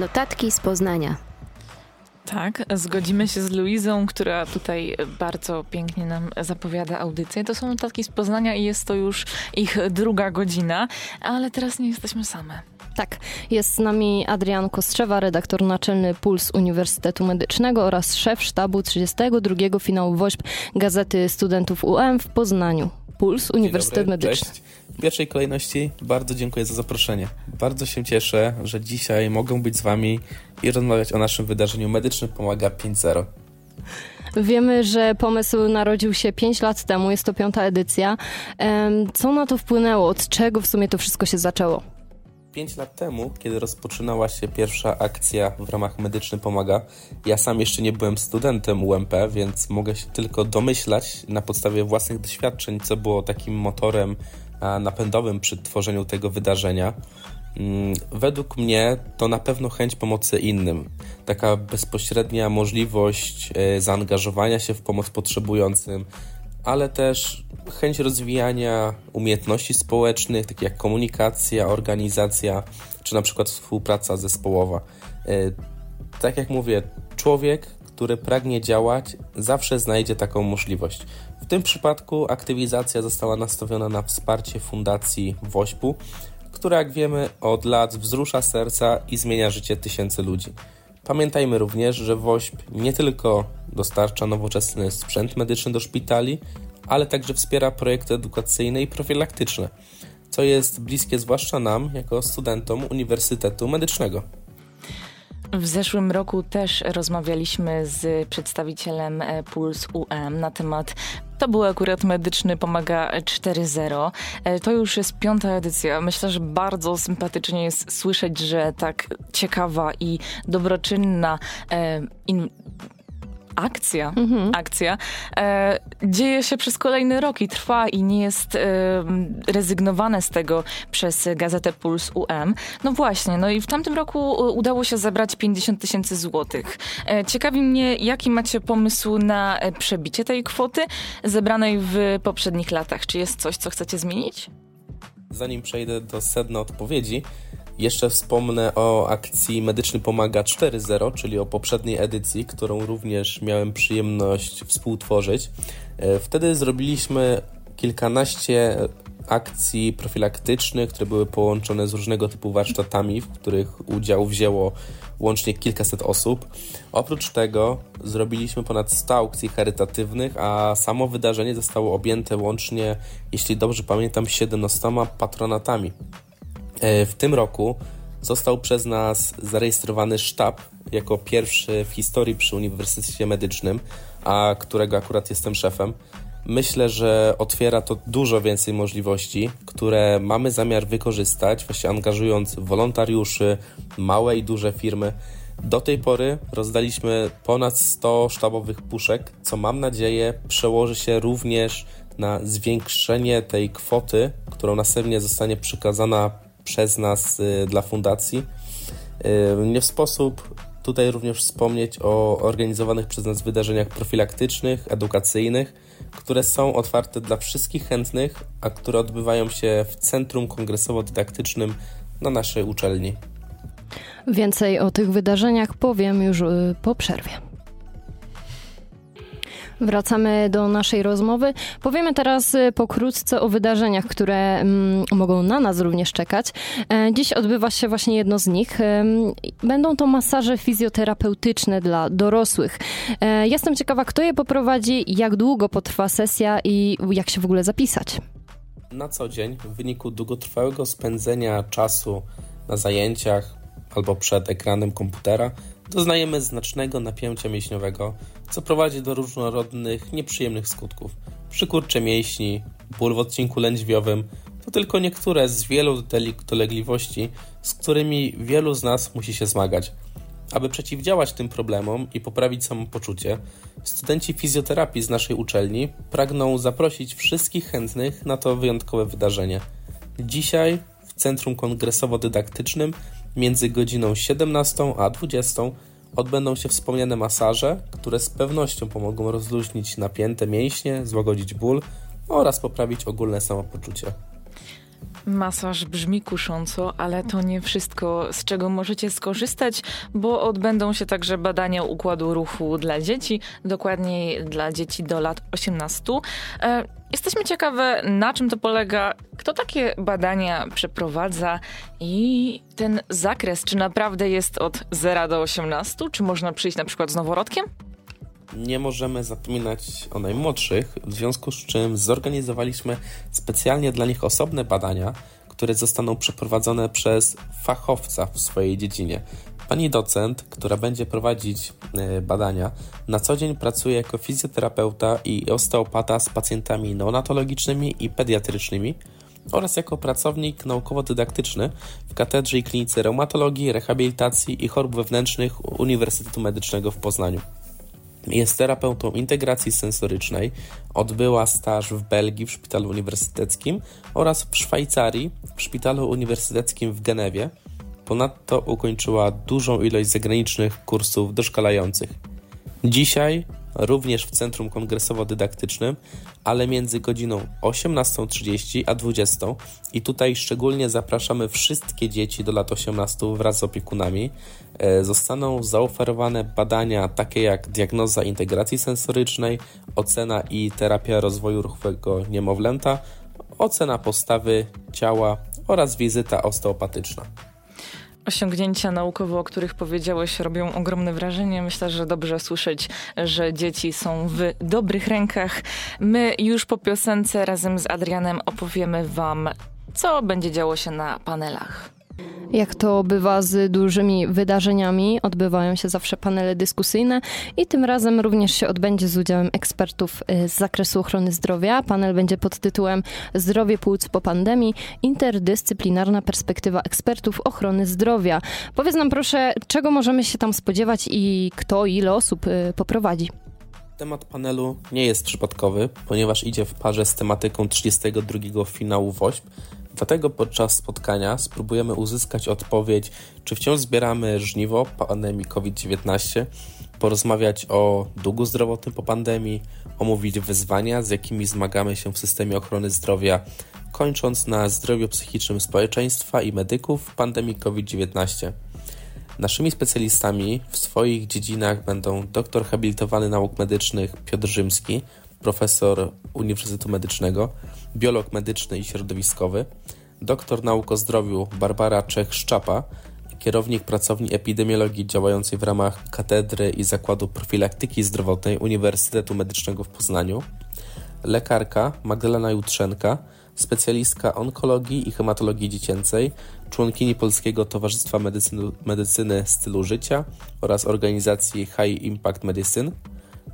Notatki z Poznania. Tak, zgodzimy się z Luizą, która tutaj bardzo pięknie nam zapowiada audycję. To są notatki z Poznania i jest to już ich druga godzina, ale teraz nie jesteśmy same. Tak, jest z nami Adrian Kostrzewa, redaktor naczelny Puls Uniwersytetu Medycznego oraz szef sztabu 32 finału WOŚP Gazety Studentów UM w Poznaniu. Puls Uniwersytet Medyczny. Cześć. W pierwszej kolejności bardzo dziękuję za zaproszenie. Bardzo się cieszę, że dzisiaj mogę być z Wami i rozmawiać o naszym wydarzeniu Medyczny Pomaga 5.0. Wiemy, że pomysł narodził się 5 lat temu, jest to piąta edycja. Co na to wpłynęło? Od czego w sumie to wszystko się zaczęło? 5 lat temu, kiedy rozpoczynała się pierwsza akcja w ramach Medyczny Pomaga, ja sam jeszcze nie byłem studentem UMP, więc mogę się tylko domyślać na podstawie własnych doświadczeń, co było takim motorem napędowym przy tworzeniu tego wydarzenia. Mm, według mnie to na pewno chęć pomocy innym. Taka bezpośrednia możliwość e, zaangażowania się w pomoc potrzebującym, ale też chęć rozwijania umiejętności społecznych, takich jak komunikacja, organizacja, czy na przykład współpraca zespołowa. E, tak jak mówię, człowiek, który pragnie działać, zawsze znajdzie taką możliwość. W tym przypadku aktywizacja została nastawiona na wsparcie Fundacji Wośpu, która jak wiemy od lat wzrusza serca i zmienia życie tysięcy ludzi. Pamiętajmy również, że WOŚP nie tylko dostarcza nowoczesny sprzęt medyczny do szpitali, ale także wspiera projekty edukacyjne i profilaktyczne, co jest bliskie zwłaszcza nam, jako studentom Uniwersytetu Medycznego. W zeszłym roku też rozmawialiśmy z przedstawicielem e, Puls UM na temat to był akurat medyczny Pomaga 4.0. E, to już jest piąta edycja. Myślę, że bardzo sympatycznie jest słyszeć, że tak ciekawa i dobroczynna e, in, akcja, mhm. akcja e, dzieje się przez kolejny rok i trwa i nie jest e, rezygnowane z tego przez gazetę Puls UM. No właśnie, no i w tamtym roku udało się zebrać 50 tysięcy złotych. E, ciekawi mnie, jaki macie pomysł na e, przebicie tej kwoty zebranej w poprzednich latach? Czy jest coś, co chcecie zmienić? Zanim przejdę do sedna odpowiedzi, jeszcze wspomnę o akcji Medyczny Pomaga 4.0, czyli o poprzedniej edycji, którą również miałem przyjemność współtworzyć. E, wtedy zrobiliśmy kilkanaście akcji profilaktycznych, które były połączone z różnego typu warsztatami, w których udział wzięło łącznie kilkaset osób. Oprócz tego zrobiliśmy ponad 100 aukcji charytatywnych, a samo wydarzenie zostało objęte łącznie, jeśli dobrze pamiętam, 17 patronatami. E, w tym roku został przez nas zarejestrowany sztab jako pierwszy w historii przy Uniwersytecie Medycznym, a którego akurat jestem szefem. Myślę, że otwiera to dużo więcej możliwości, które mamy zamiar wykorzystać, właśnie angażując wolontariuszy, małe i duże firmy. Do tej pory rozdaliśmy ponad 100 sztabowych puszek, co mam nadzieję przełoży się również na zwiększenie tej kwoty, którą następnie zostanie przekazana przez nas y, dla fundacji. Y, nie w sposób tutaj również wspomnieć o organizowanych przez nas wydarzeniach profilaktycznych, edukacyjnych, które są otwarte dla wszystkich chętnych, a które odbywają się w Centrum Kongresowo-Dydaktycznym na naszej uczelni. Więcej o tych wydarzeniach powiem już y, po przerwie. Wracamy do naszej rozmowy. Powiemy teraz y, pokrótce o wydarzeniach, które mm, mogą na nas również czekać. E, dziś odbywa się właśnie jedno z nich. Będą to masaże fizjoterapeutyczne dla dorosłych. E, jestem ciekawa, kto je poprowadzi, jak długo potrwa sesja i jak się w ogóle zapisać. Na co dzień, w wyniku długotrwałego spędzenia czasu na zajęciach albo przed ekranem komputera, doznajemy znacznego napięcia mięśniowego, co prowadzi do różnorodnych, nieprzyjemnych skutków. Przykurcze mięśni, ból w odcinku lędźwiowym to tylko niektóre z wielu dolegliwości, z którymi wielu z nas musi się zmagać. Aby przeciwdziałać tym problemom i poprawić samopoczucie, studenci fizjoterapii z naszej uczelni pragną zaprosić wszystkich chętnych na to wyjątkowe wydarzenie. Dzisiaj w Centrum Kongresowo-Dydaktycznym między godziną 17 a 20 odbędą się wspomniane masaże, które z pewnością pomogą rozluźnić napięte mięśnie, złagodzić ból oraz poprawić ogólne samopoczucie. Masaż brzmi kusząco, ale to nie wszystko, z czego możecie skorzystać, bo odbędą się także badania układu ruchu dla dzieci, dokładniej dla dzieci do lat 18. Jesteśmy ciekawe, na czym to polega, kto takie badania przeprowadza i ten zakres, czy naprawdę jest od 0 do 18, czy można przyjść na przykład z noworodkiem? nie możemy zapominać o najmłodszych, w związku z czym zorganizowaliśmy specjalnie dla nich osobne badania, które zostaną przeprowadzone przez fachowca w swojej dziedzinie. Pani docent, która będzie prowadzić e, badania, na co dzień pracuje jako fizjoterapeuta i osteopata z pacjentami neonatologicznymi i pediatrycznymi oraz jako pracownik naukowo-dydaktyczny w Katedrze i Klinice Reumatologii, Rehabilitacji i Chorób Wewnętrznych Uniwersytetu Medycznego w Poznaniu. Jest terapeutą integracji sensorycznej, odbyła staż w Belgii w szpitalu uniwersyteckim oraz w Szwajcarii w szpitalu uniwersyteckim w Genewie. Ponadto ukończyła dużą ilość zagranicznych kursów doszkalających. Dzisiaj również w Centrum Kongresowo-Dydaktycznym, ale między godziną 18.30 a 20.00 i tutaj szczególnie zapraszamy wszystkie dzieci do lat 18 wraz z opiekunami. E, zostaną zaoferowane badania takie jak diagnoza integracji sensorycznej, ocena i terapia rozwoju ruchowego niemowlęta, ocena postawy ciała oraz wizyta osteopatyczna. Osiągnięcia naukowe, o których powiedziałeś, robią ogromne wrażenie. Myślę, że dobrze słyszeć, że dzieci są w dobrych rękach. My już po piosence razem z Adrianem opowiemy Wam, co będzie działo się na panelach. Jak to bywa z dużymi wydarzeniami, odbywają się zawsze panele dyskusyjne i tym razem również się odbędzie z udziałem ekspertów y, z zakresu ochrony zdrowia. Panel będzie pod tytułem Zdrowie płuc po pandemii interdyscyplinarna perspektywa ekspertów ochrony zdrowia. Powiedz nam proszę, czego możemy się tam spodziewać i kto, ile osób y, poprowadzi. Temat panelu nie jest przypadkowy, ponieważ idzie w parze z tematyką 32 finału WOŚP, Dlatego podczas spotkania spróbujemy uzyskać odpowiedź, czy wciąż zbieramy żniwo pandemii COVID-19, porozmawiać o długu zdrowotnym po pandemii, omówić wyzwania, z jakimi zmagamy się w systemie ochrony zdrowia, kończąc na zdrowiu psychicznym społeczeństwa i medyków w pandemii COVID-19. Naszymi specjalistami w swoich dziedzinach będą doktor habilitowany nauk medycznych Piotr Rzymski, profesor Uniwersytetu Medycznego, biolog medyczny i środowiskowy, doktor nauk o zdrowiu Barbara Czech-Szczapa, kierownik pracowni epidemiologii działającej w ramach Katedry i Zakładu Profilaktyki Zdrowotnej Uniwersytetu Medycznego w Poznaniu, lekarka Magdalena Jutrzenka, specjalistka onkologii i hematologii dziecięcej, członkini Polskiego Towarzystwa Medycyny, Medycyny Stylu Życia oraz organizacji High Impact Medicine,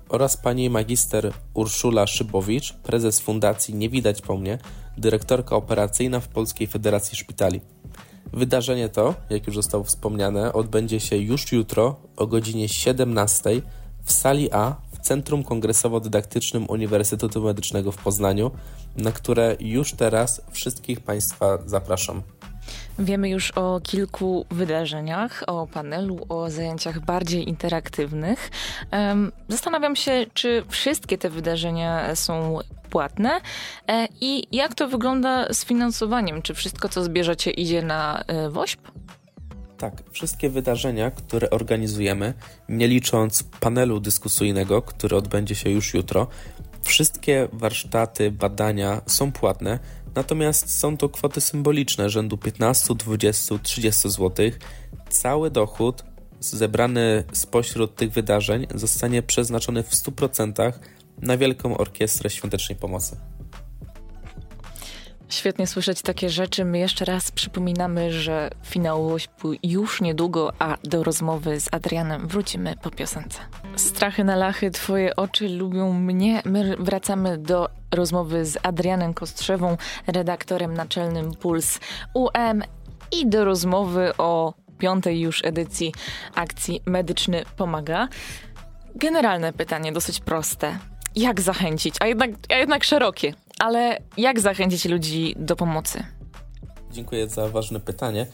oraz pani magister Urszula Szybowicz, prezes Fundacji Nie Widać Po Mnie, dyrektorka operacyjna w Polskiej Federacji Szpitali. Wydarzenie to, jak już zostało wspomniane, odbędzie się już jutro o godzinie 17 w sali A w Centrum Kongresowo-Dydaktycznym Uniwersytetu Medycznego w Poznaniu, na które już teraz wszystkich Państwa zapraszam. Wiemy już o kilku wydarzeniach, o panelu, o zajęciach bardziej interaktywnych. Zastanawiam się, czy wszystkie te wydarzenia są płatne e, i jak to wygląda z finansowaniem? Czy wszystko, co zbierzecie, idzie na e, WOŚP? Tak, wszystkie wydarzenia, które organizujemy, nie licząc panelu dyskusyjnego, który odbędzie się już jutro, wszystkie warsztaty, badania są płatne, Natomiast są to kwoty symboliczne rzędu 15, 20, 30 zł. Cały dochód zebrany spośród tych wydarzeń zostanie przeznaczony w 100% na Wielką Orkiestrę Świątecznej Pomocy. Świetnie słyszeć takie rzeczy. My jeszcze raz przypominamy, że finał Łośpu już niedługo, a do rozmowy z Adrianem wrócimy po piosence. Strachy na lachy, twoje oczy lubią mnie. My wracamy do rozmowy z Adrianem Kostrzewą, redaktorem naczelnym Puls UM i do rozmowy o piątej już edycji akcji Medyczny Pomaga. Generalne pytanie, dosyć proste. Jak zachęcić, a jednak, a jednak szerokie, ale jak zachęcić ludzi do pomocy? Dziękuję za ważne pytanie.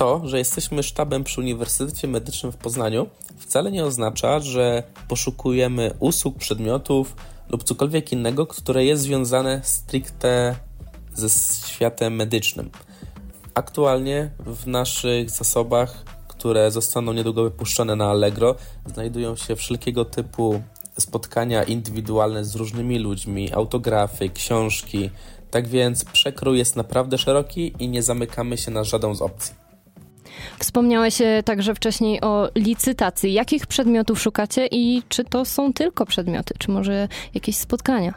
To, że jesteśmy sztabem przy Uniwersytecie Medycznym w Poznaniu, wcale nie oznacza, że poszukujemy usług, przedmiotów lub cokolwiek innego, które jest związane stricte ze światem medycznym. Aktualnie w naszych zasobach, które zostaną niedługo wypuszczone na Allegro, znajdują się wszelkiego typu spotkania indywidualne z różnymi ludźmi, autografy, książki. Tak więc przekrój jest naprawdę szeroki i nie zamykamy się na żadą z opcji. Wspomniałeś e, także wcześniej o licytacji. Jakich przedmiotów szukacie i czy to są tylko przedmioty, czy może jakieś spotkania?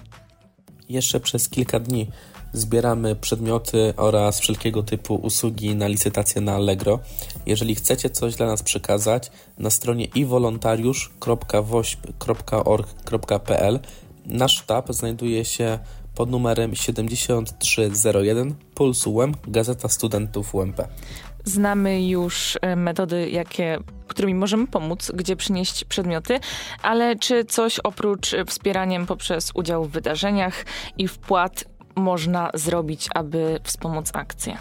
Jeszcze przez kilka dni zbieramy przedmioty oraz wszelkiego typu usługi na licytację na Allegro. Jeżeli chcecie coś dla nas przekazać, na stronie iwolontariusz.wośp.org.pl nasz sztab znajduje się pod numerem 7301 Puls UM, Gazeta Studentów UMP. Znamy już e, metody, jakie, którymi możemy pomóc, gdzie przynieść przedmioty, ale czy coś oprócz wspieraniem poprzez udział w wydarzeniach i wpłat można zrobić, aby wspomóc akcję?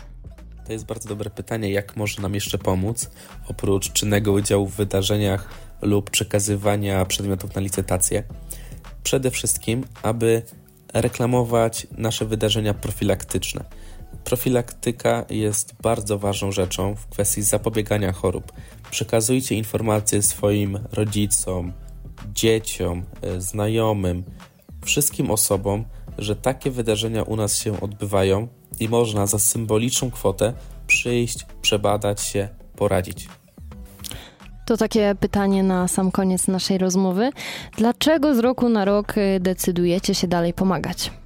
To jest bardzo dobre pytanie, jak może nam jeszcze pomóc, oprócz czynnego udziału w wydarzeniach lub przekazywania przedmiotów na licytację. Przede wszystkim, aby reklamować nasze wydarzenia profilaktyczne. Profilaktyka jest bardzo ważną rzeczą w kwestii zapobiegania chorób. Przekazujcie informacje swoim rodzicom, dzieciom, e, znajomym, wszystkim osobom, że takie wydarzenia u nas się odbywają i można za symboliczną kwotę przyjść, przebadać się, poradzić. To takie pytanie na sam koniec naszej rozmowy. Dlaczego z roku na rok y, decydujecie się dalej pomagać?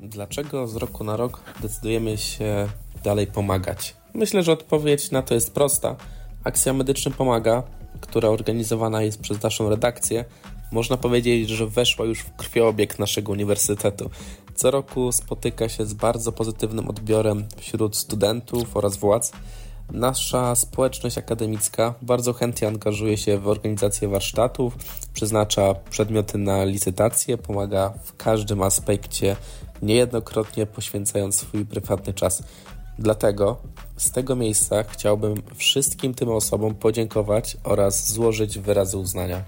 Dlaczego z roku na rok decydujemy się dalej pomagać? Myślę, że odpowiedź na to jest prosta. Akcja Medyczny Pomaga, która organizowana jest przez naszą redakcję, można powiedzieć, że weszła już w krwiobieg naszego uniwersytetu. Co roku spotyka się z bardzo pozytywnym odbiorem wśród studentów oraz władz. Nasza społeczność akademicka bardzo chętnie angażuje się w organizację warsztatów, przeznacza przedmioty na licytację, pomaga w każdym aspekcie, niejednokrotnie poświęcając swój prywatny czas. Dlatego z tego miejsca chciałbym wszystkim tym osobom podziękować oraz złożyć wyrazy uznania.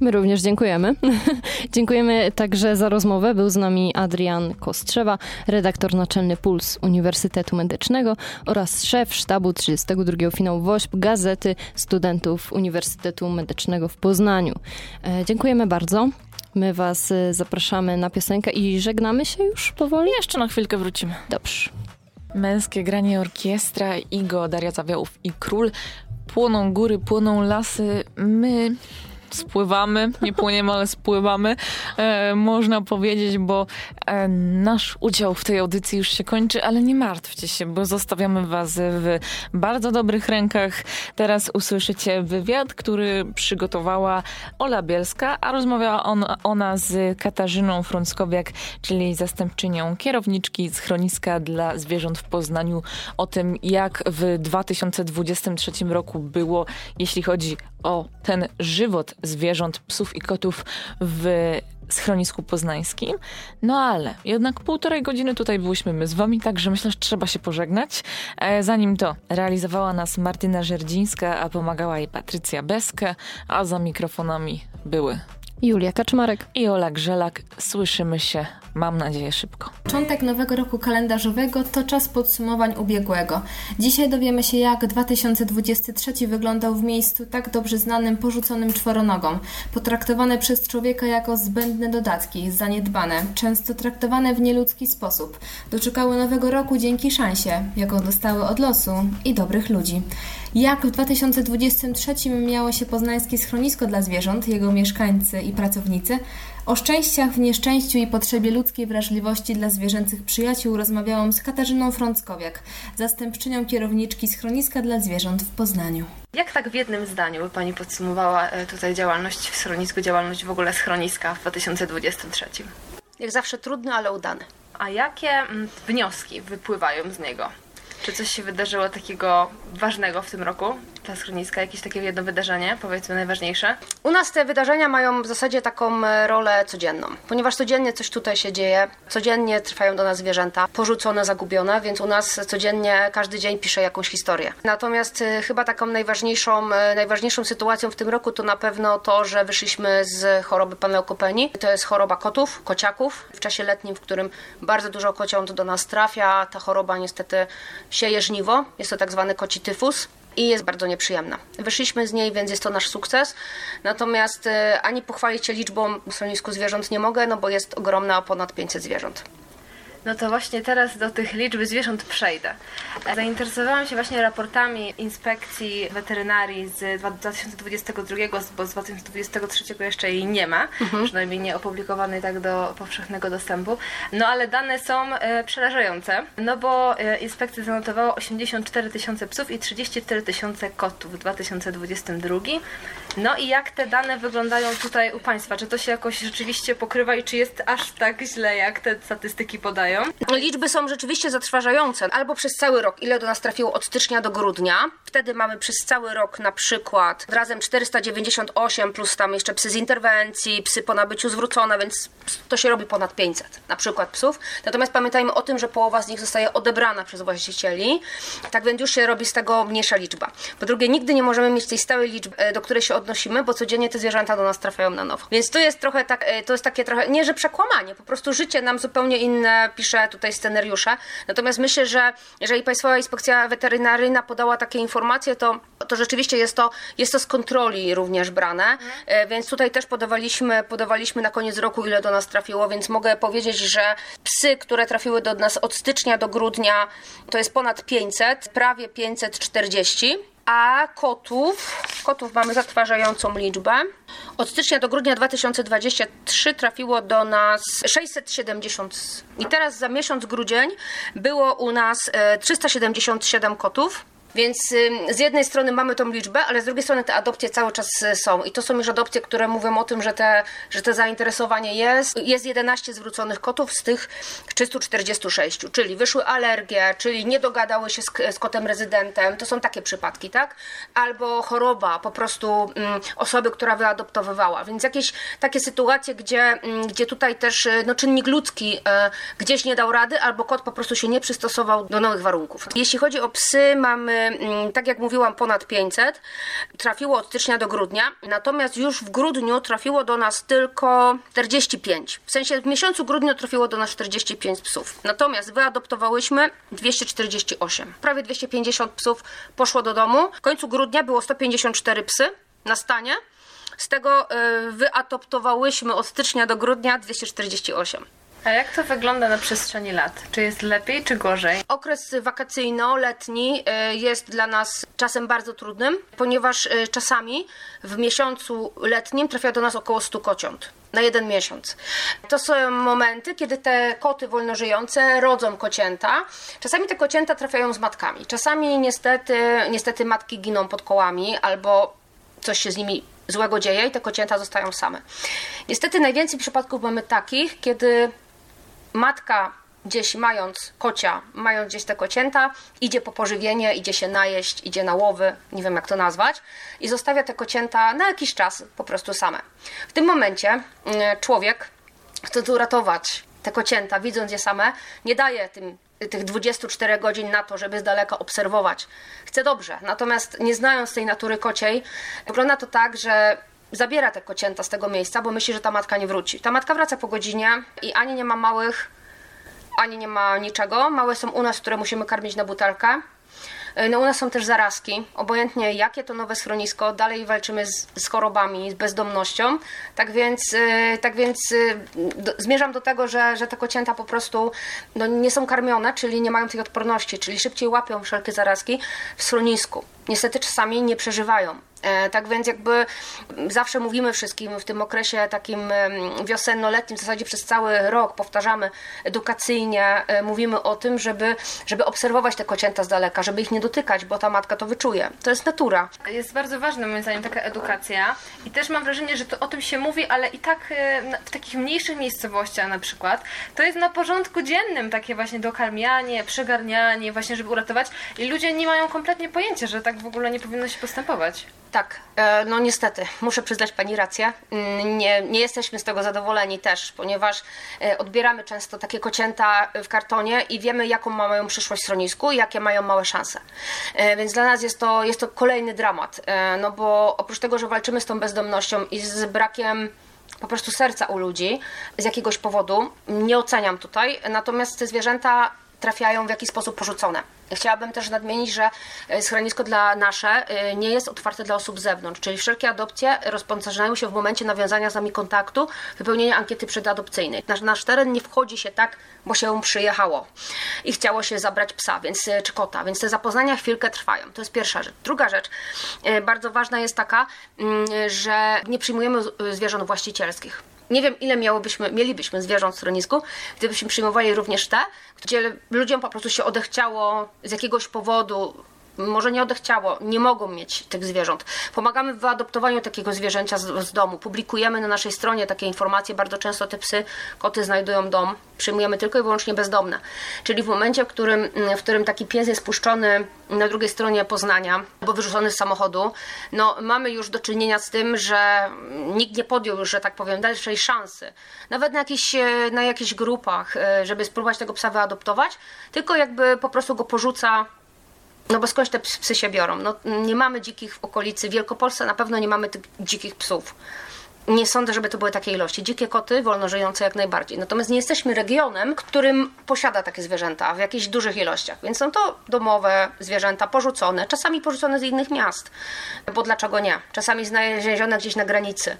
My również dziękujemy. dziękujemy także za rozmowę. Był z nami Adrian Kostrzewa, redaktor naczelny Puls Uniwersytetu Medycznego oraz szef sztabu 32 finału WOŚP Gazety Studentów Uniwersytetu Medycznego w Poznaniu. E, dziękujemy bardzo. My Was e, zapraszamy na piosenkę i żegnamy się już powoli. Jeszcze na chwilkę wrócimy. Dobrze. Męskie granie orkiestra, Igo, Daria Zawiałów i Król. Płoną góry, płoną lasy. My spływamy, nie płyniemy, ale spływamy, e, można powiedzieć, bo e, nasz udział w tej audycji już się kończy, ale nie martwcie się, bo zostawiamy was w bardzo dobrych rękach. Teraz usłyszycie wywiad, który przygotowała Ola Bielska, a rozmawiała on, ona z Katarzyną Frąckowiak, czyli zastępczynią kierowniczki schroniska dla zwierząt w Poznaniu, o tym jak w 2023 roku było, jeśli chodzi o ten żywot zwierząt, psów i kotów w schronisku poznańskim. No ale jednak półtorej godziny tutaj byliśmy my z wami, także myślę, że trzeba się pożegnać. E, zanim to realizowała nas Martyna Żerdzińska, a pomagała jej Patrycja Beske, a za mikrofonami były Julia Kaczmarek i Ola Grzelak. Słyszymy się, mam nadzieję, szybko. Początek nowego roku kalendarzowego to czas podsumowań ubiegłego. Dzisiaj dowiemy się, jak 2023 wyglądał w miejscu tak dobrze znanym porzuconym czworonogom, potraktowane przez człowieka jako zbędne dodatki, zaniedbane, często traktowane w nieludzki sposób. Doczekały nowego roku dzięki szansie, jaką dostały od losu i dobrych ludzi. Jak w 2023 miało się poznańskie schronisko dla zwierząt, jego mieszkańcy i pracownicy, o szczęściach w nieszczęściu i potrzebie ludzkiej wrażliwości dla zwierzęcych przyjaciół rozmawiałam z Katarzyną Frąckowiak, zastępczynią kierowniczki schroniska dla zwierząt w Poznaniu. Jak tak w jednym zdaniu by Pani podsumowała e, tutaj działalność w schronisku, działalność w ogóle schroniska w 2023? Jak zawsze trudny, ale udany. A jakie mm, wnioski wypływają z niego? Czy coś się wydarzyło takiego ważnego w tym roku dla schroniska? Jakieś takie jedno wydarzenie, powiedzmy najważniejsze? U nas te wydarzenia mają w zasadzie taką e, rolę codzienną, ponieważ codziennie coś tutaj się dzieje, codziennie trwają do nas zwierzęta, porzucone, zagubione, więc u nas codziennie, każdy dzień pisze jakąś historię. Natomiast e, chyba taką najważniejszą, e, najważniejszą sytuacją w tym roku to na pewno to, że wyszliśmy z choroby panleukopeni. To jest choroba kotów, kociaków. W czasie letnim, w którym bardzo dużo kociąt do nas trafia, ta choroba niestety sieje żniwo. Jest to tak zwany koci tyfus i jest bardzo nieprzyjemna. Wyszliśmy z niej, więc jest to nasz sukces. Natomiast e, ani pochwalić się liczbą w schronisku zwierząt nie mogę, no bo jest ogromna, ponad 500 zwierząt. No to właśnie teraz do tych liczby zwierząt przejdę. Zainteresowałam się właśnie raportami inspekcji weterynarii z 2022, bo z 2023 jeszcze jej nie ma, mhm. przynajmniej nie opublikowanej tak do powszechnego dostępu. No ale dane są e, przerażające, no bo e, inspekcja zanotowała 84 tysiące psów i 34 tysiące kotów w 2022. No i jak te dane wyglądają tutaj u Państwa? Czy to się jakoś rzeczywiście pokrywa i czy jest aż tak źle, jak te statystyki podają? Liczby są rzeczywiście zatrważające. Albo przez cały rok, ile do nas trafiło od stycznia do grudnia. Wtedy mamy przez cały rok na przykład razem 498 plus tam jeszcze psy z interwencji, psy po nabyciu zwrócone, więc to się robi ponad 500 na przykład psów. Natomiast pamiętajmy o tym, że połowa z nich zostaje odebrana przez właścicieli, tak więc już się robi z tego mniejsza liczba. Po drugie, nigdy nie możemy mieć tej stałej liczby, e, do której się odnosimy, bo codziennie te zwierzęta do nas trafiają na nowo. Więc to jest trochę tak, e, to jest takie trochę, nie że przekłamanie, po prostu życie nam zupełnie inne pisze tutaj scenariusze. Natomiast myślę, że jeżeli Państwowa Inspekcja Weterynaryjna podała takie informacje, to, to rzeczywiście jest to, jest to z kontroli również brane, mhm. więc tutaj też podawaliśmy, podawaliśmy na koniec roku, ile do nas trafiło, więc mogę powiedzieć, że psy, które trafiły do nas od stycznia do grudnia, to jest ponad 500, prawie 540 a kotów, kotów mamy zatrważającą liczbę. Od stycznia do grudnia 2023 trafiło do nas 670 i teraz za miesiąc grudzień było u nas 377 e, kotów. Więc z jednej strony mamy tą liczbę, ale z drugiej strony te adopcje cały czas y, są. I to są już adopcje, które mówią o tym, że te, że te zainteresowanie jest. Jest 11 zwróconych kotów z tych 346, czyli wyszły alergie, czyli nie dogadały się z, z kotem rezydentem. To są takie przypadki, tak? Albo choroba po prostu mm, osoby, która wyadoptowywała. Więc jakieś takie sytuacje, gdzie, mm, gdzie tutaj też y, no, czynnik ludzki y, gdzieś nie dał rady, albo kot po prostu się nie przystosował do nowych warunków. Jeśli chodzi o psy, mamy Mm, tak jak mówiłam, ponad 500. Trafiło od stycznia do grudnia, natomiast już w grudniu trafiło do nas tylko 45. W sensie w miesiącu grudniu trafiło do nas 45 psów. Natomiast wyadoptowałyśmy 248. Prawie 250 psów poszło do domu. W końcu grudnia było 154 psy na stanie. Z tego y, wyadoptowałyśmy od stycznia do grudnia 248. A jak to wygląda na przestrzeni lat? Czy jest lepiej, czy gorzej? Okres wakacyjno-letni y, jest dla nas czasem bardzo trudnym, ponieważ y, czasami w miesiącu letnim trafia do nas około 100 kociąt na jeden miesiąc. To są momenty, kiedy te koty wolnożyjące rodzą kocięta. Czasami te kocięta trafiają z matkami. Czasami niestety, niestety matki giną pod kołami albo coś się z nimi złego dzieje i te kocięta zostają same. Niestety najwięcej przypadków mamy takich, kiedy matka gdzieś mając kocia, mając gdzieś te kocięta, idzie po pożywienie, idzie się najeść, idzie na łowy, nie wiem jak to nazwać, i zostawia te kocięta na jakiś czas po prostu same. W tym momencie mm, człowiek chce tu uratować te kocięta, widząc je same, nie daje tym, tych 24 godzin na to, żeby z daleka obserwować. Chce dobrze, natomiast nie znając tej natury kociej, wygląda to tak, że zabiera te kocięta z tego miejsca, bo myśli, że ta matka nie wróci. Ta matka wraca po godzinie i ani nie ma małych, ani nie ma niczego. Małe są u nas, które musimy karmić na butelkę. E, no u nas są też zarazki, obojętnie jakie to nowe schronisko, dalej walczymy z, z chorobami, z bezdomnością, tak więc, e, tak więc e, do, zmierzam do tego, że, że te kocięta po prostu no, nie są karmione, czyli nie mają tej odporności, czyli szybciej łapią wszelkie zarazki w schronisku. Niestety czasami nie przeżywają. E, tak więc jakby zawsze mówimy wszystkim w tym okresie takim wiosenno-letnim, w zasadzie przez cały rok powtarzamy edukacyjnie, e, mówimy o tym, żeby, żeby obserwować te kocięta z daleka, żeby ich nie dotykać, bo ta matka to wyczuje. To jest natura. Jest bardzo ważna moim zdaniem taka edukacja i też mam wrażenie, że to o tym się mówi, ale i tak e, w takich mniejszych miejscowościach na przykład, to jest na porządku dziennym takie właśnie dokarmianie, przegarnianie, właśnie żeby uratować i ludzie nie mają kompletnie pojęcia, że tak w ogóle nie powinno się postępować. Tak, e, no niestety, muszę przyznać Pani rację. Mm, nie, nie jesteśmy z tego zadowoleni też, ponieważ e, odbieramy często takie kocięta w kartonie i wiemy, jaką mają przyszłość w schronisku i jakie mają małe szanse. E, więc dla nas jest to, jest to kolejny dramat, no bo oprócz tego, że walczymy z tą bezdomnością i z brakiem po prostu serca u ludzi z jakiegoś powodu, nie oceniam tutaj, natomiast te zwierzęta trafiają w jakiś sposób porzucone. Chciałabym też nadmienić, że e, schronisko dla nasze e, nie jest otwarte dla osób z zewnątrz, czyli wszelkie adopcje rozpoczynają się w momencie nawiązania z nami kontaktu, wypełnienia ankiety przedadopcyjnej. Nasz, nasz teren nie wchodzi się tak, bo się przyjechało i chciało się zabrać psa, więc, e, czy kota, więc te zapoznania chwilkę trwają. To jest pierwsza rzecz. Druga rzecz, bardzo ważna jest taka, mm, że nie przyjmujemy zwierząt właścicielskich. Nie wiem, ile miałobyśmy, mielibyśmy zwierząt w schronisku, gdybyśmy przyjmowali również te, gdzie ludziom po prostu się odechciało z jakiegoś powodu może nie odechciało, nie mogą mieć tych zwierząt. Pomagamy w wyadoptowaniu takiego zwierzęcia z, z, domu. Publikujemy na naszej stronie takie informacje. Bardzo często te psy, koty znajdują dom. Przyjmujemy tylko i wyłącznie bezdomne. Czyli w momencie, w którym, w którym taki pies jest puszczony na drugiej stronie Poznania, albo wyrzucony z samochodu, no mamy już do czynienia z tym, że nikt nie podjął już, że tak powiem, dalszej szansy. Nawet na, jakichś, na jakichś grupach, e, żeby spróbować tego psa wyadoptować, tylko jakby po prostu go porzuca no bo skądś te psy się biorą? No, nie mamy dzikich w okolicy Wielkopolsce, na pewno nie mamy tych dzikich psów. Nie sądzę, żeby to były takie ilości. Dzikie koty, wolno żyjące jak najbardziej. Natomiast nie jesteśmy regionem, którym posiada takie zwierzęta w jakichś dużych ilościach. Więc są to domowe zwierzęta, porzucone, czasami porzucone z innych miast. Bo dlaczego nie? Czasami znalezione gdzieś na granicy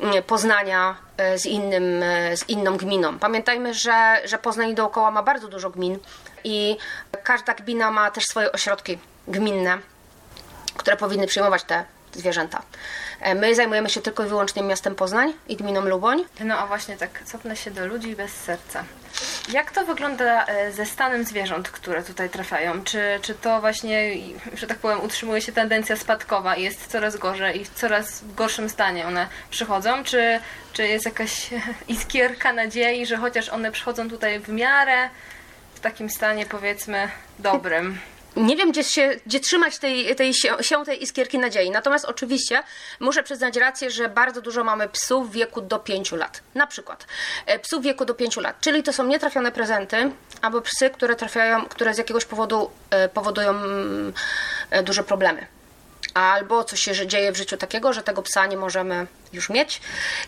mm, Poznania e, z, innym, e, z inną gminą. Pamiętajmy, że, że Poznań dookoła ma bardzo dużo gmin i każda gmina ma też swoje ośrodki gminne, które powinny przyjmować te zwierzęta. E, my zajmujemy się tylko i wyłącznie miastem Poznań i gminą Luboń. No a właśnie tak, cofnę się do ludzi bez serca. Jak to wygląda e, ze stanem zwierząt, które tutaj trafiają? Czy, czy to właśnie, że tak powiem, utrzymuje się tendencja spadkowa i jest coraz gorzej i w coraz gorszym stanie one przychodzą? Czy, czy jest jakaś iskierka nadziei, że chociaż one przychodzą tutaj w miarę takim stanie powiedzmy dobrym. Nie wiem, gdzie, się, gdzie trzymać tej, tej, się tej iskierki nadziei. Natomiast oczywiście muszę przyznać rację, że bardzo dużo mamy psów w wieku do 5 lat. Na przykład e, psów w wieku do 5 lat, czyli to są nietrafione prezenty, albo psy, które trafiają, które z jakiegoś powodu e, powodują mm, e, duże problemy albo coś się dzieje w życiu takiego, że tego psa nie możemy już mieć.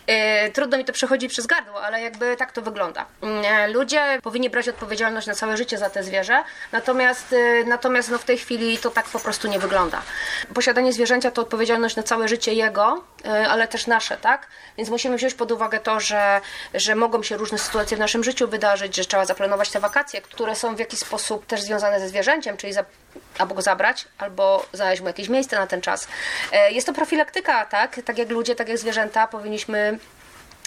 Yy, trudno mi to przechodzi przez gardło, ale jakby tak to wygląda. Yy, ludzie powinni brać odpowiedzialność na całe życie za te zwierzę, natomiast, yy, natomiast no w tej chwili to tak po prostu nie wygląda. Posiadanie zwierzęcia to odpowiedzialność na całe życie jego, ale też nasze, tak? Więc musimy wziąć pod uwagę to, że, że mogą się różne sytuacje w naszym życiu wydarzyć, że trzeba zaplanować te wakacje, które są w jakiś sposób też związane ze zwierzęciem, czyli za, albo go zabrać, albo znaleźć mu jakieś miejsce na ten czas. Jest to profilaktyka, tak? Tak jak ludzie, tak jak zwierzęta zwierzęta powinniśmy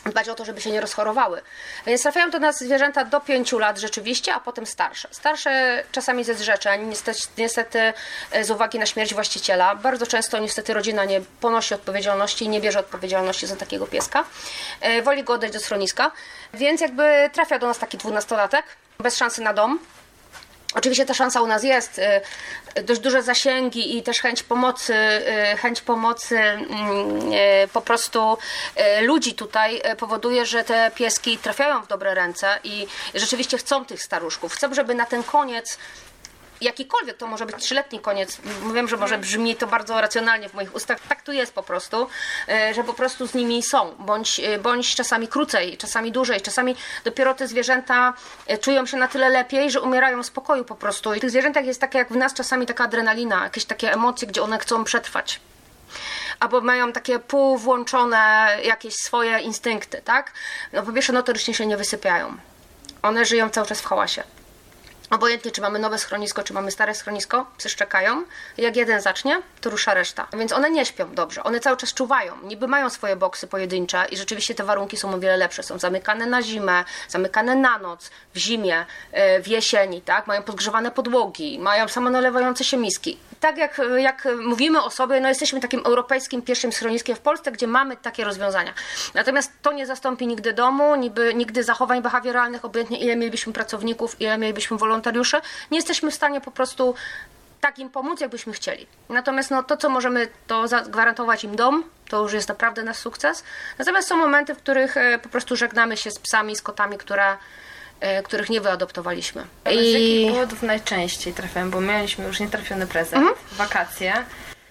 dbać o to, żeby się nie rozchorowały. Więc trafiają do nas zwierzęta do 5 lat rzeczywiście, a potem starsze. Starsze czasami ze zrzeczeń, niestety, niestety e, z uwagi na śmierć właściciela. Bardzo często niestety rodzina nie ponosi odpowiedzialności i nie bierze odpowiedzialności za takiego pieska. E, woli go oddać do schroniska. Więc jakby trafia do nas taki dwunastolatek, bez szansy na dom, Oczywiście ta szansa u nas jest, y, dość duże zasięgi i też chęć pomocy, y, chęć pomocy mm, y, po prostu ludzi tutaj powoduje, że te pieski trafiają w dobre ręce i rzeczywiście chcą tych staruszków. Chcą, żeby na ten koniec jakikolwiek, to może być trzyletni koniec. Wiem, że może brzmi to bardzo racjonalnie w moich ustach. Tak tu jest po prostu, e, że po prostu z nimi są, bądź, e, bądź czasami krócej, czasami dłużej, czasami dopiero te zwierzęta e, czują się na tyle lepiej, że umierają w spokoju po prostu. I w tych zwierzętach jest tak jak w nas czasami taka adrenalina, jakieś takie emocje, gdzie one chcą przetrwać albo mają takie półwłączone jakieś swoje instynkty, tak? No po pierwsze notorycznie się nie wysypiają. One żyją cały czas w hałasie. Obojętnie, czy mamy nowe schronisko, czy mamy stare schronisko, psy szczekają. Jak jeden zacznie, to rusza reszta. Więc one nie śpią dobrze, one cały czas czuwają. Niby mają swoje boksy pojedyncze i rzeczywiście te warunki są o wiele lepsze. Są zamykane na zimę, zamykane na noc, w zimie, e, w jesieni, tak? Mają podgrzewane podłogi, mają samonalewające się miski. Tak jak, jak mówimy o sobie, no jesteśmy takim europejskim pierwszym schroniskiem w Polsce, gdzie mamy takie rozwiązania. Natomiast to nie zastąpi nigdy domu, nigdy, nigdy zachowań behawioralnych, obojętnie ile mielibyśmy pracowników, ile mielibyśmy wolontariuszy, nie jesteśmy w stanie po prostu tak im pomóc, jakbyśmy chcieli. Natomiast no, to, co możemy, to zagwarantować im dom, to już jest naprawdę nasz sukces. Natomiast są momenty, w których e, po prostu żegnamy się z psami, z kotami, które, których nie wyadoptowaliśmy. I... Z jakich powodów najczęściej trafiają? Bo mieliśmy już nietrafiony prezent, mhm. wakacje.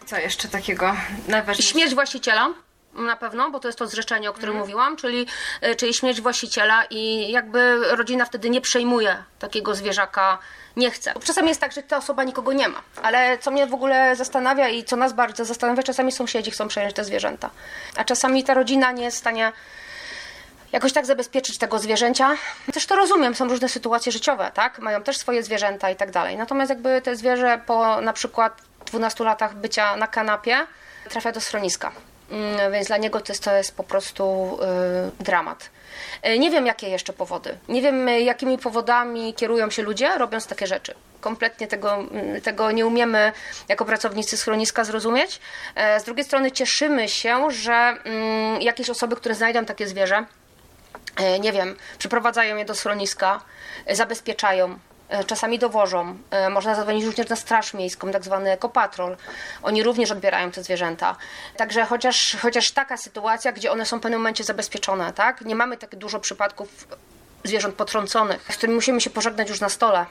Co jeszcze takiego najważniejszego? Śmierć właściciela na pewno, bo to jest to zrzeczenie, o którym mm. mówiłam, czyli, e, czyli śmierć właściciela i jakby rodzina wtedy nie przejmuje takiego zwierzaka, nie chce. Czasami jest tak, że ta osoba nikogo nie ma, ale co mnie w ogóle zastanawia i co nas bardzo zastanawia, czasami sąsiedzi chcą przejąć te zwierzęta, a czasami ta rodzina nie jest w stanie jakoś tak zabezpieczyć tego zwierzęcia. Też to rozumiem, są różne sytuacje życiowe, tak? Mają też swoje zwierzęta i tak dalej. Natomiast jakby te zwierzę po na przykład 12 latach bycia na kanapie trafia do schroniska. Mm, więc dla niego to jest, to jest po prostu y, dramat. Y, nie wiem, jakie jeszcze powody. Nie wiem, jakimi powodami kierują się ludzie, robiąc takie rzeczy. Kompletnie tego, mm, tego nie umiemy jako pracownicy schroniska zrozumieć. E, z drugiej strony cieszymy się, że mm, jakieś osoby, które znajdą takie zwierzę, nie wiem, przyprowadzają je do schroniska, e, zabezpieczają, E, czasami dowożą. E, można zadzwonić również na Straż Miejską, tak zwany ekopatrol. Oni również odbierają te zwierzęta. Także chociaż, chociaż taka sytuacja, gdzie one są w pewnym momencie zabezpieczone, tak? Nie mamy tak dużo przypadków zwierząt potrąconych, z którymi musimy się pożegnać już na stole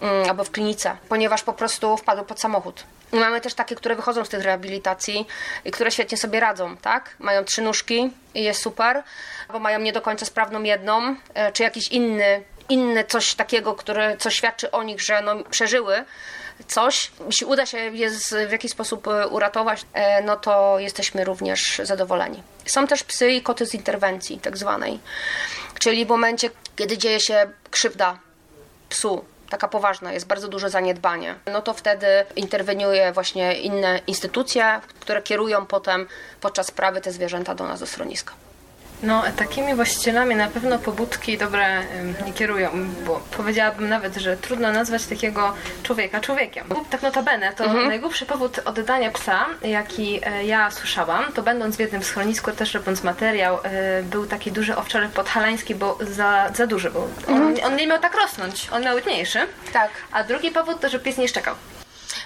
mm, albo w klinice, ponieważ po prostu wpadły pod samochód. I mamy też takie, które wychodzą z tych rehabilitacji i które świetnie sobie radzą, tak? Mają trzy nóżki i jest super, albo mają nie do końca sprawną jedną, e, czy jakiś inny inne coś takiego, które, co świadczy o nich, że no, przeżyły coś, jeśli uda się je w jakiś sposób e, uratować, e, no to jesteśmy również zadowoleni. Są też psy i koty z interwencji, tak zwanej, czyli w momencie, kiedy dzieje się krzywda psu, taka poważna, jest bardzo duże zaniedbanie, no to wtedy interweniuje właśnie inne instytucje, które kierują potem podczas sprawy te zwierzęta do nas do schroniska. No, takimi właścicielami na pewno pobudki dobre nie kierują, bo powiedziałabym nawet, że trudno nazwać takiego człowieka człowiekiem. Tak notabene, to mhm. najgłupszy powód oddania psa, jaki e, ja słyszałam, to będąc w jednym schronisku, też robiąc materiał, e, był taki duży owczarek podhalański, bo za, za duży był. On, mhm. on nie miał tak rosnąć, on miał mniejszy. Tak. A drugi powód to, że pies nie szczekał.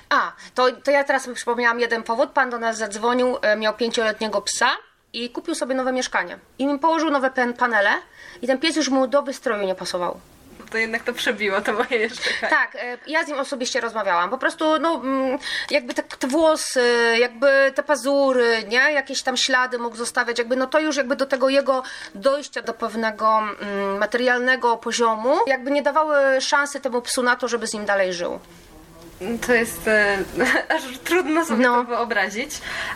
A, to, to ja teraz przypomniałam jeden powód. Pan do nas zadzwonił, e, miał pięcioletniego psa i kupił sobie nowe mieszkanie. I mi położył nowe panele i ten pies już mu do wystroju nie pasował to jednak to przebiło to moje jeszcze. Tak, e, ja z nim osobiście rozmawiałam. Po prostu, no, mm, jakby te, te włosy, jakby te pazury, nie? Jakieś tam ślady mógł zostawiać, jakby no to już jakby do tego jego dojścia do pewnego mm, materialnego poziomu, jakby nie dawały szansy temu psu na to, żeby z nim dalej żył. To jest e, aż trudno sobie no. to wyobrazić.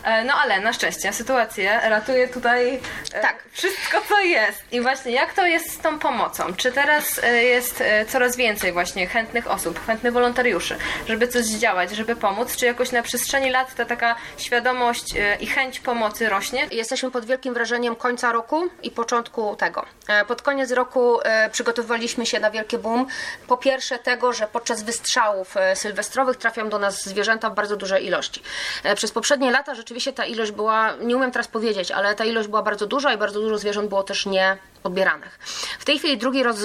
E, no ale na szczęście sytuację ratuje tutaj e, tak. wszystko, co jest. I właśnie jak to jest z tą pomocą? Czy teraz e, jest e, coraz więcej właśnie chętnych osób, chętnych wolontariuszy, żeby coś zdziałać, żeby pomóc? Czy jakoś na przestrzeni lat ta taka świadomość e, i chęć pomocy rośnie? Jesteśmy pod wielkim wrażeniem końca roku i początku tego. Pod koniec roku przygotowywaliśmy się na wielkie boom. Po pierwsze tego, że podczas wystrzałów sylwestrycznych sylwestrowych trafią do nas zwierzęta w bardzo dużej ilości. E, przez poprzednie lata rzeczywiście ta ilość była, nie umiem teraz powiedzieć, ale ta ilość była bardzo duża i bardzo dużo zwierząt było też nie odbieranych. W tej chwili drugi roz,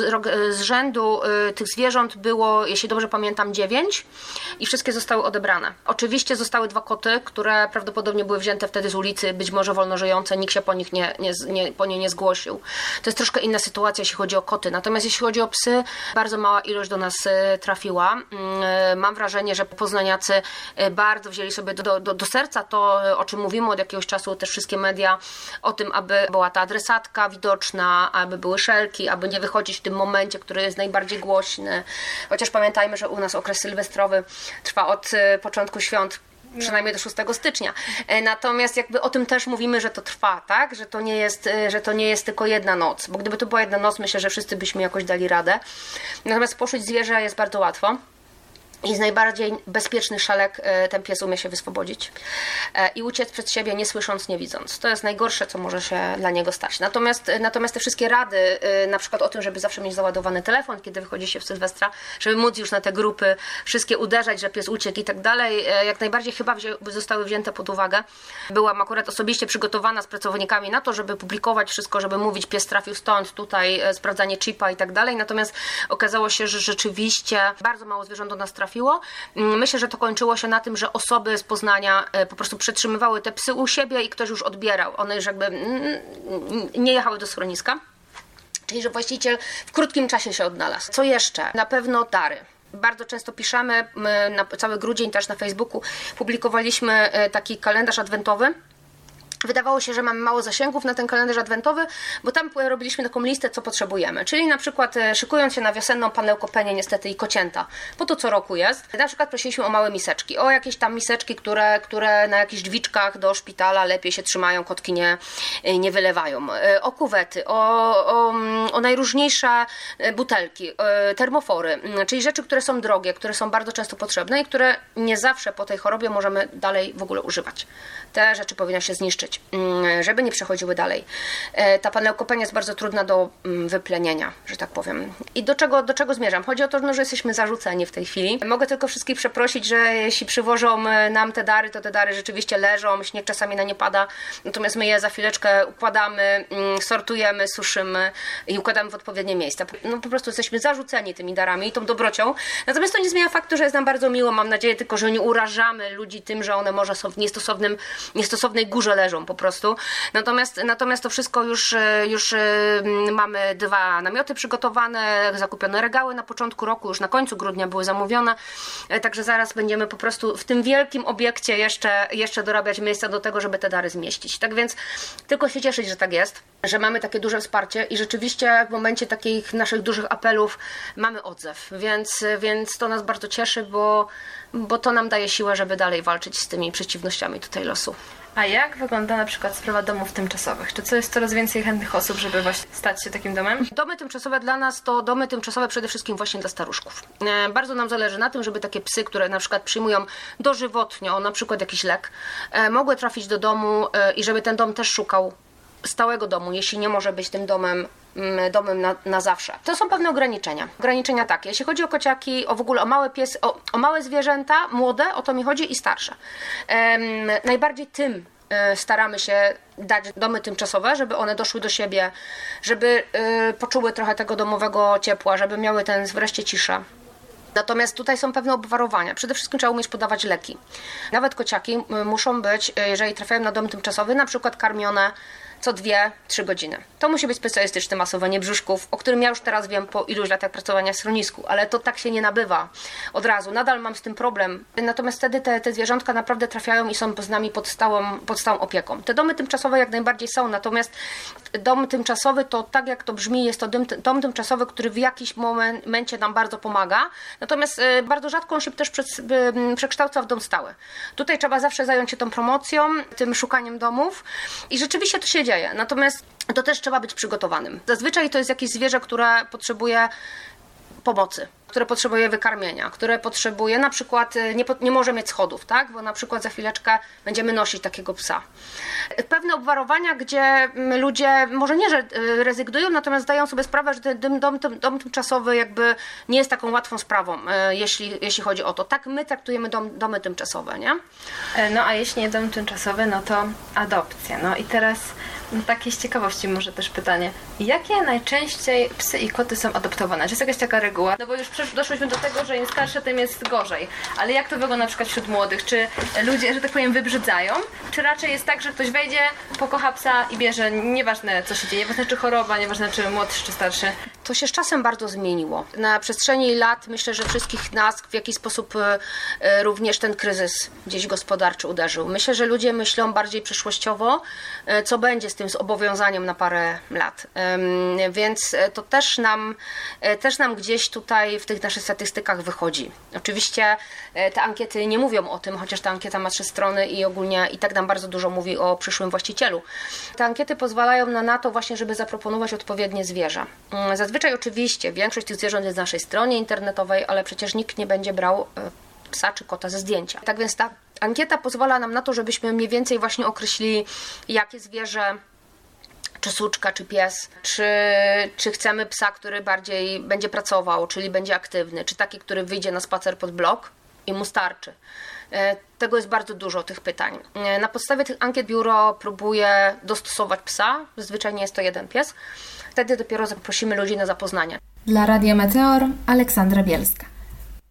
z rzędu y, tych zwierząt było, jeśli dobrze pamiętam, dziewięć i wszystkie zostały odebrane. Oczywiście zostały dwa koty, które prawdopodobnie były wzięte wtedy z ulicy, być może wolno żyjące, nikt się po nich nie, nie, nie, po nie nie zgłosił. To jest troszkę inna sytuacja, jeśli chodzi o koty. Natomiast jeśli chodzi o psy, bardzo mała ilość do nas y, trafiła. Mm, y, mam wrażenie, że poznaniacy y, bardzo wzięli sobie do, do, do serca to, o czym mówimy od jakiegoś czasu, też wszystkie media, o tym, aby była ta adresatka widoczna, aby były szelki, aby nie wychodzić w tym momencie, który jest najbardziej głośny. Chociaż pamiętajmy, że u nas okres sylwestrowy trwa od y, początku świąt przynajmniej do 6 stycznia. E, Natomiast jakby o tym też mówimy, że to trwa, tak? Że to nie jest, e, że to nie jest tylko jedna noc, bo gdyby to była jedna noc, myślę, że wszyscy byśmy jakoś dali radę. Natomiast poszyć zwierzę jest bardzo łatwo. I z najbardziej bezpiecznych szalek e, ten pies umie się wyswobodzić e, i uciec przed siebie, nie słysząc, nie widząc. To jest najgorsze, co może się dla niego stać. Natomiast, e, natomiast te wszystkie rady, na przykład o tym, żeby zawsze mieć załadowany telefon, kiedy wychodzi się w Sylwestra, żeby móc już na te grupy wszystkie uderzać, że pies uciekł i tak dalej, jak najbardziej chyba zostały wzięte pod uwagę. Byłam akurat osobiście przygotowana z pracownikami na to, żeby publikować wszystko, żeby mówić, pies trafił stąd, tutaj sprawdzanie chipa i tak dalej. Natomiast okazało się, że rzeczywiście bardzo mało zwierząt do nas trafiło. Mm, Myślę, że to kończyło się na tym, że osoby z Poznania e, po prostu przetrzymywały te psy u siebie i ktoś już odbierał. One już jakby mm, mm, nie jechały do schroniska. Czyli, że właściciel w krótkim czasie się odnalazł. Co jeszcze? Na pewno dary. Bardzo często piszemy, my na cały grudzień też na Facebooku publikowaliśmy e, taki kalendarz adwentowy. Wydawało się, że mamy mało zasięgów na ten kalendarz adwentowy, bo tam robiliśmy taką listę, co potrzebujemy. Czyli na przykład e, szykując się na wiosenną panełkopenię niestety i kocięta, bo to co roku jest. Na przykład prosiliśmy o małe miseczki, o jakieś tam miseczki, które, które na jakichś drzwiczkach do szpitala lepiej się trzymają, kotki nie, nie wylewają. E, O kuwety, o, o, mm, o najróżniejsze e, butelki, e, termofory, mm, czyli rzeczy, które są drogie, które są bardzo często potrzebne i które nie zawsze po tej chorobie możemy dalej w ogóle używać. Te rzeczy powinno się zniszczyć, mm, żeby nie przechodziły dalej. E, Ta panełkopenia jest bardzo trudna do mm, wyplenienia, że tak powiem. I do czego, do czego zmierzam? Chodzi o to, no, że jesteśmy zarzuceni w tej chwili. Mogę tylko wszystkich przeprosić, że jeśli przywożą e, nam te dary, to te dary rzeczywiście leżą, śnieg czasami na nie pada, natomiast my je za chwileczkę układamy, mm, sortujemy, suszymy i układamy w odpowiednie miejsca. No po prostu jesteśmy zarzuceni tymi darami i tą dobrocią. Natomiast to nie zmienia faktu, że jest nam bardzo miło. Mam nadzieję tylko, że nie urażamy ludzi tym, że one może są w niestosownym, niestosownej górze leżą po prostu. Natomiast, natomiast to wszystko już, e, już e, mamy dwa namioty przygotowane, zakupione regały na początku roku, już na końcu grudnia były zamówione. E, Także zaraz będziemy po prostu w tym wielkim obiekcie jeszcze, jeszcze dorabiać miejsca do tego, żeby te dary zmieścić. Tak więc tylko się cieszyć, że tak jest, że mamy takie duże wsparcie i rzeczywiście w momencie takich naszych dużych apelów mamy odzew, więc, więc to nas bardzo cieszy, bo, bo to nam daje siłę, żeby dalej walczyć z tymi przeciwnościami tutaj losu. A jak wygląda na przykład sprawa domów tymczasowych? Czy co jest coraz więcej chętnych osób, żeby właśnie stać się takim domem? Domy tymczasowe dla nas to domy tymczasowe przede wszystkim właśnie dla staruszków. E, Bardzo nam zależy na tym, żeby takie psy, które na przykład przyjmują dożywotnio, na przykład jakiś lek, e, mogły trafić do domu e, i żeby ten dom też szukał stałego domu, jeśli nie może być tym domem mm, domem na, na zawsze. To są pewne ograniczenia. Ograniczenia takie, jeśli chodzi o kociaki, o w ogóle o małe pies, o, o małe zwierzęta, młode, o to mi chodzi i starsze. Em, najbardziej tym e, staramy się dać domy tymczasowe, żeby one doszły do siebie, żeby e, poczuły trochę tego domowego ciepła, żeby miały ten wreszcie ciszę. Natomiast tutaj są pewne obwarowania. Przede wszystkim trzeba umieć podawać leki. Nawet kociaki y, muszą być, y, jeżeli trafiają na dom tymczasowy, na przykład karmione co 2-3 godziny. To musi być specjalistyczne masowanie brzuszków, o którym ja już teraz wiem po iluś latach pracowania w schronisku, ale to tak się nie nabywa od razu. Nadal mam z tym problem. Natomiast wtedy te, te zwierzątka naprawdę trafiają i są z nami pod stałą, pod stałą opieką. Te domy tymczasowe jak najbardziej są, natomiast dom tymczasowy to tak jak to brzmi, jest to dom, dom tymczasowy, który w jakiś momencie nam bardzo pomaga, natomiast e, bardzo rzadko on się też e, przekształca w dom stały. Tutaj trzeba zawsze zająć się tą promocją, tym szukaniem domów i rzeczywiście to się dzieje. Natomiast to też trzeba być przygotowanym. Zazwyczaj to jest jakieś zwierzę, które potrzebuje pomocy, które potrzebuje wykarmienia, które potrzebuje na przykład y, nie, nie może mieć schodów, tak? Bo na przykład za chwileczkę będziemy nosić takiego psa. Pewne obwarowania, gdzie mm, ludzie może nie, że y, rezygnują, natomiast zdają sobie sprawę, że ten dom, dom, dom, tymczasowy jakby nie jest taką łatwą sprawą, y, jeśli, jeśli chodzi o to. Tak my traktujemy dom, domy tymczasowe, nie? E, No a jeśli nie dom tymczasowy, no to adopcja. No i teraz takie z ciekawości może też pytanie. Jakie najczęściej psy i koty są adoptowane? Czy jest jakaś taka reguła? No bo już doszłyśmy do tego, że im starsze, tym jest gorzej. Ale jak to wygląda na przykład wśród młodych? Czy ludzie, że tak powiem, wybrzydzają? Czy raczej jest tak, że ktoś wejdzie, pokocha psa i bierze, nieważne co się dzieje, nieważne czy choroba, nieważne czy młodszy czy starszy? To się z czasem bardzo zmieniło. Na przestrzeni lat myślę, że wszystkich nas w jakiś sposób e, e, również ten kryzys gdzieś gospodarczy uderzył. Myślę, że ludzie myślą bardziej przyszłościowo, e, co będzie z z tym zobowiązaniem na parę lat. Więc to też nam, też nam gdzieś tutaj w tych naszych statystykach wychodzi. Oczywiście te ankiety nie mówią o tym, chociaż ta ankieta ma trzy strony i ogólnie i tak nam bardzo dużo mówi o przyszłym właścicielu. Te ankiety pozwalają na, na to właśnie, żeby zaproponować odpowiednie zwierzę. Mm, zazwyczaj oczywiście większość tych zwierząt jest na naszej stronie internetowej, ale przecież nikt nie będzie brał e, psa czy kota ze zdjęcia. Tak więc ta ankieta pozwala nam na to, żebyśmy mniej więcej właśnie określili, jakie zwierzę czy suczka, czy pies, czy, czy chcemy psa, który bardziej będzie pracował, czyli będzie aktywny, czy taki, który wyjdzie na spacer pod blok i mu starczy. E, tego jest bardzo dużo, tych pytań. E, na podstawie tych ankiet biuro próbuje dostosować psa, zazwyczaj nie jest to jeden pies. Wtedy dopiero zaprosimy ludzi na zapoznanie. Dla Radia Meteor Aleksandra Bielska.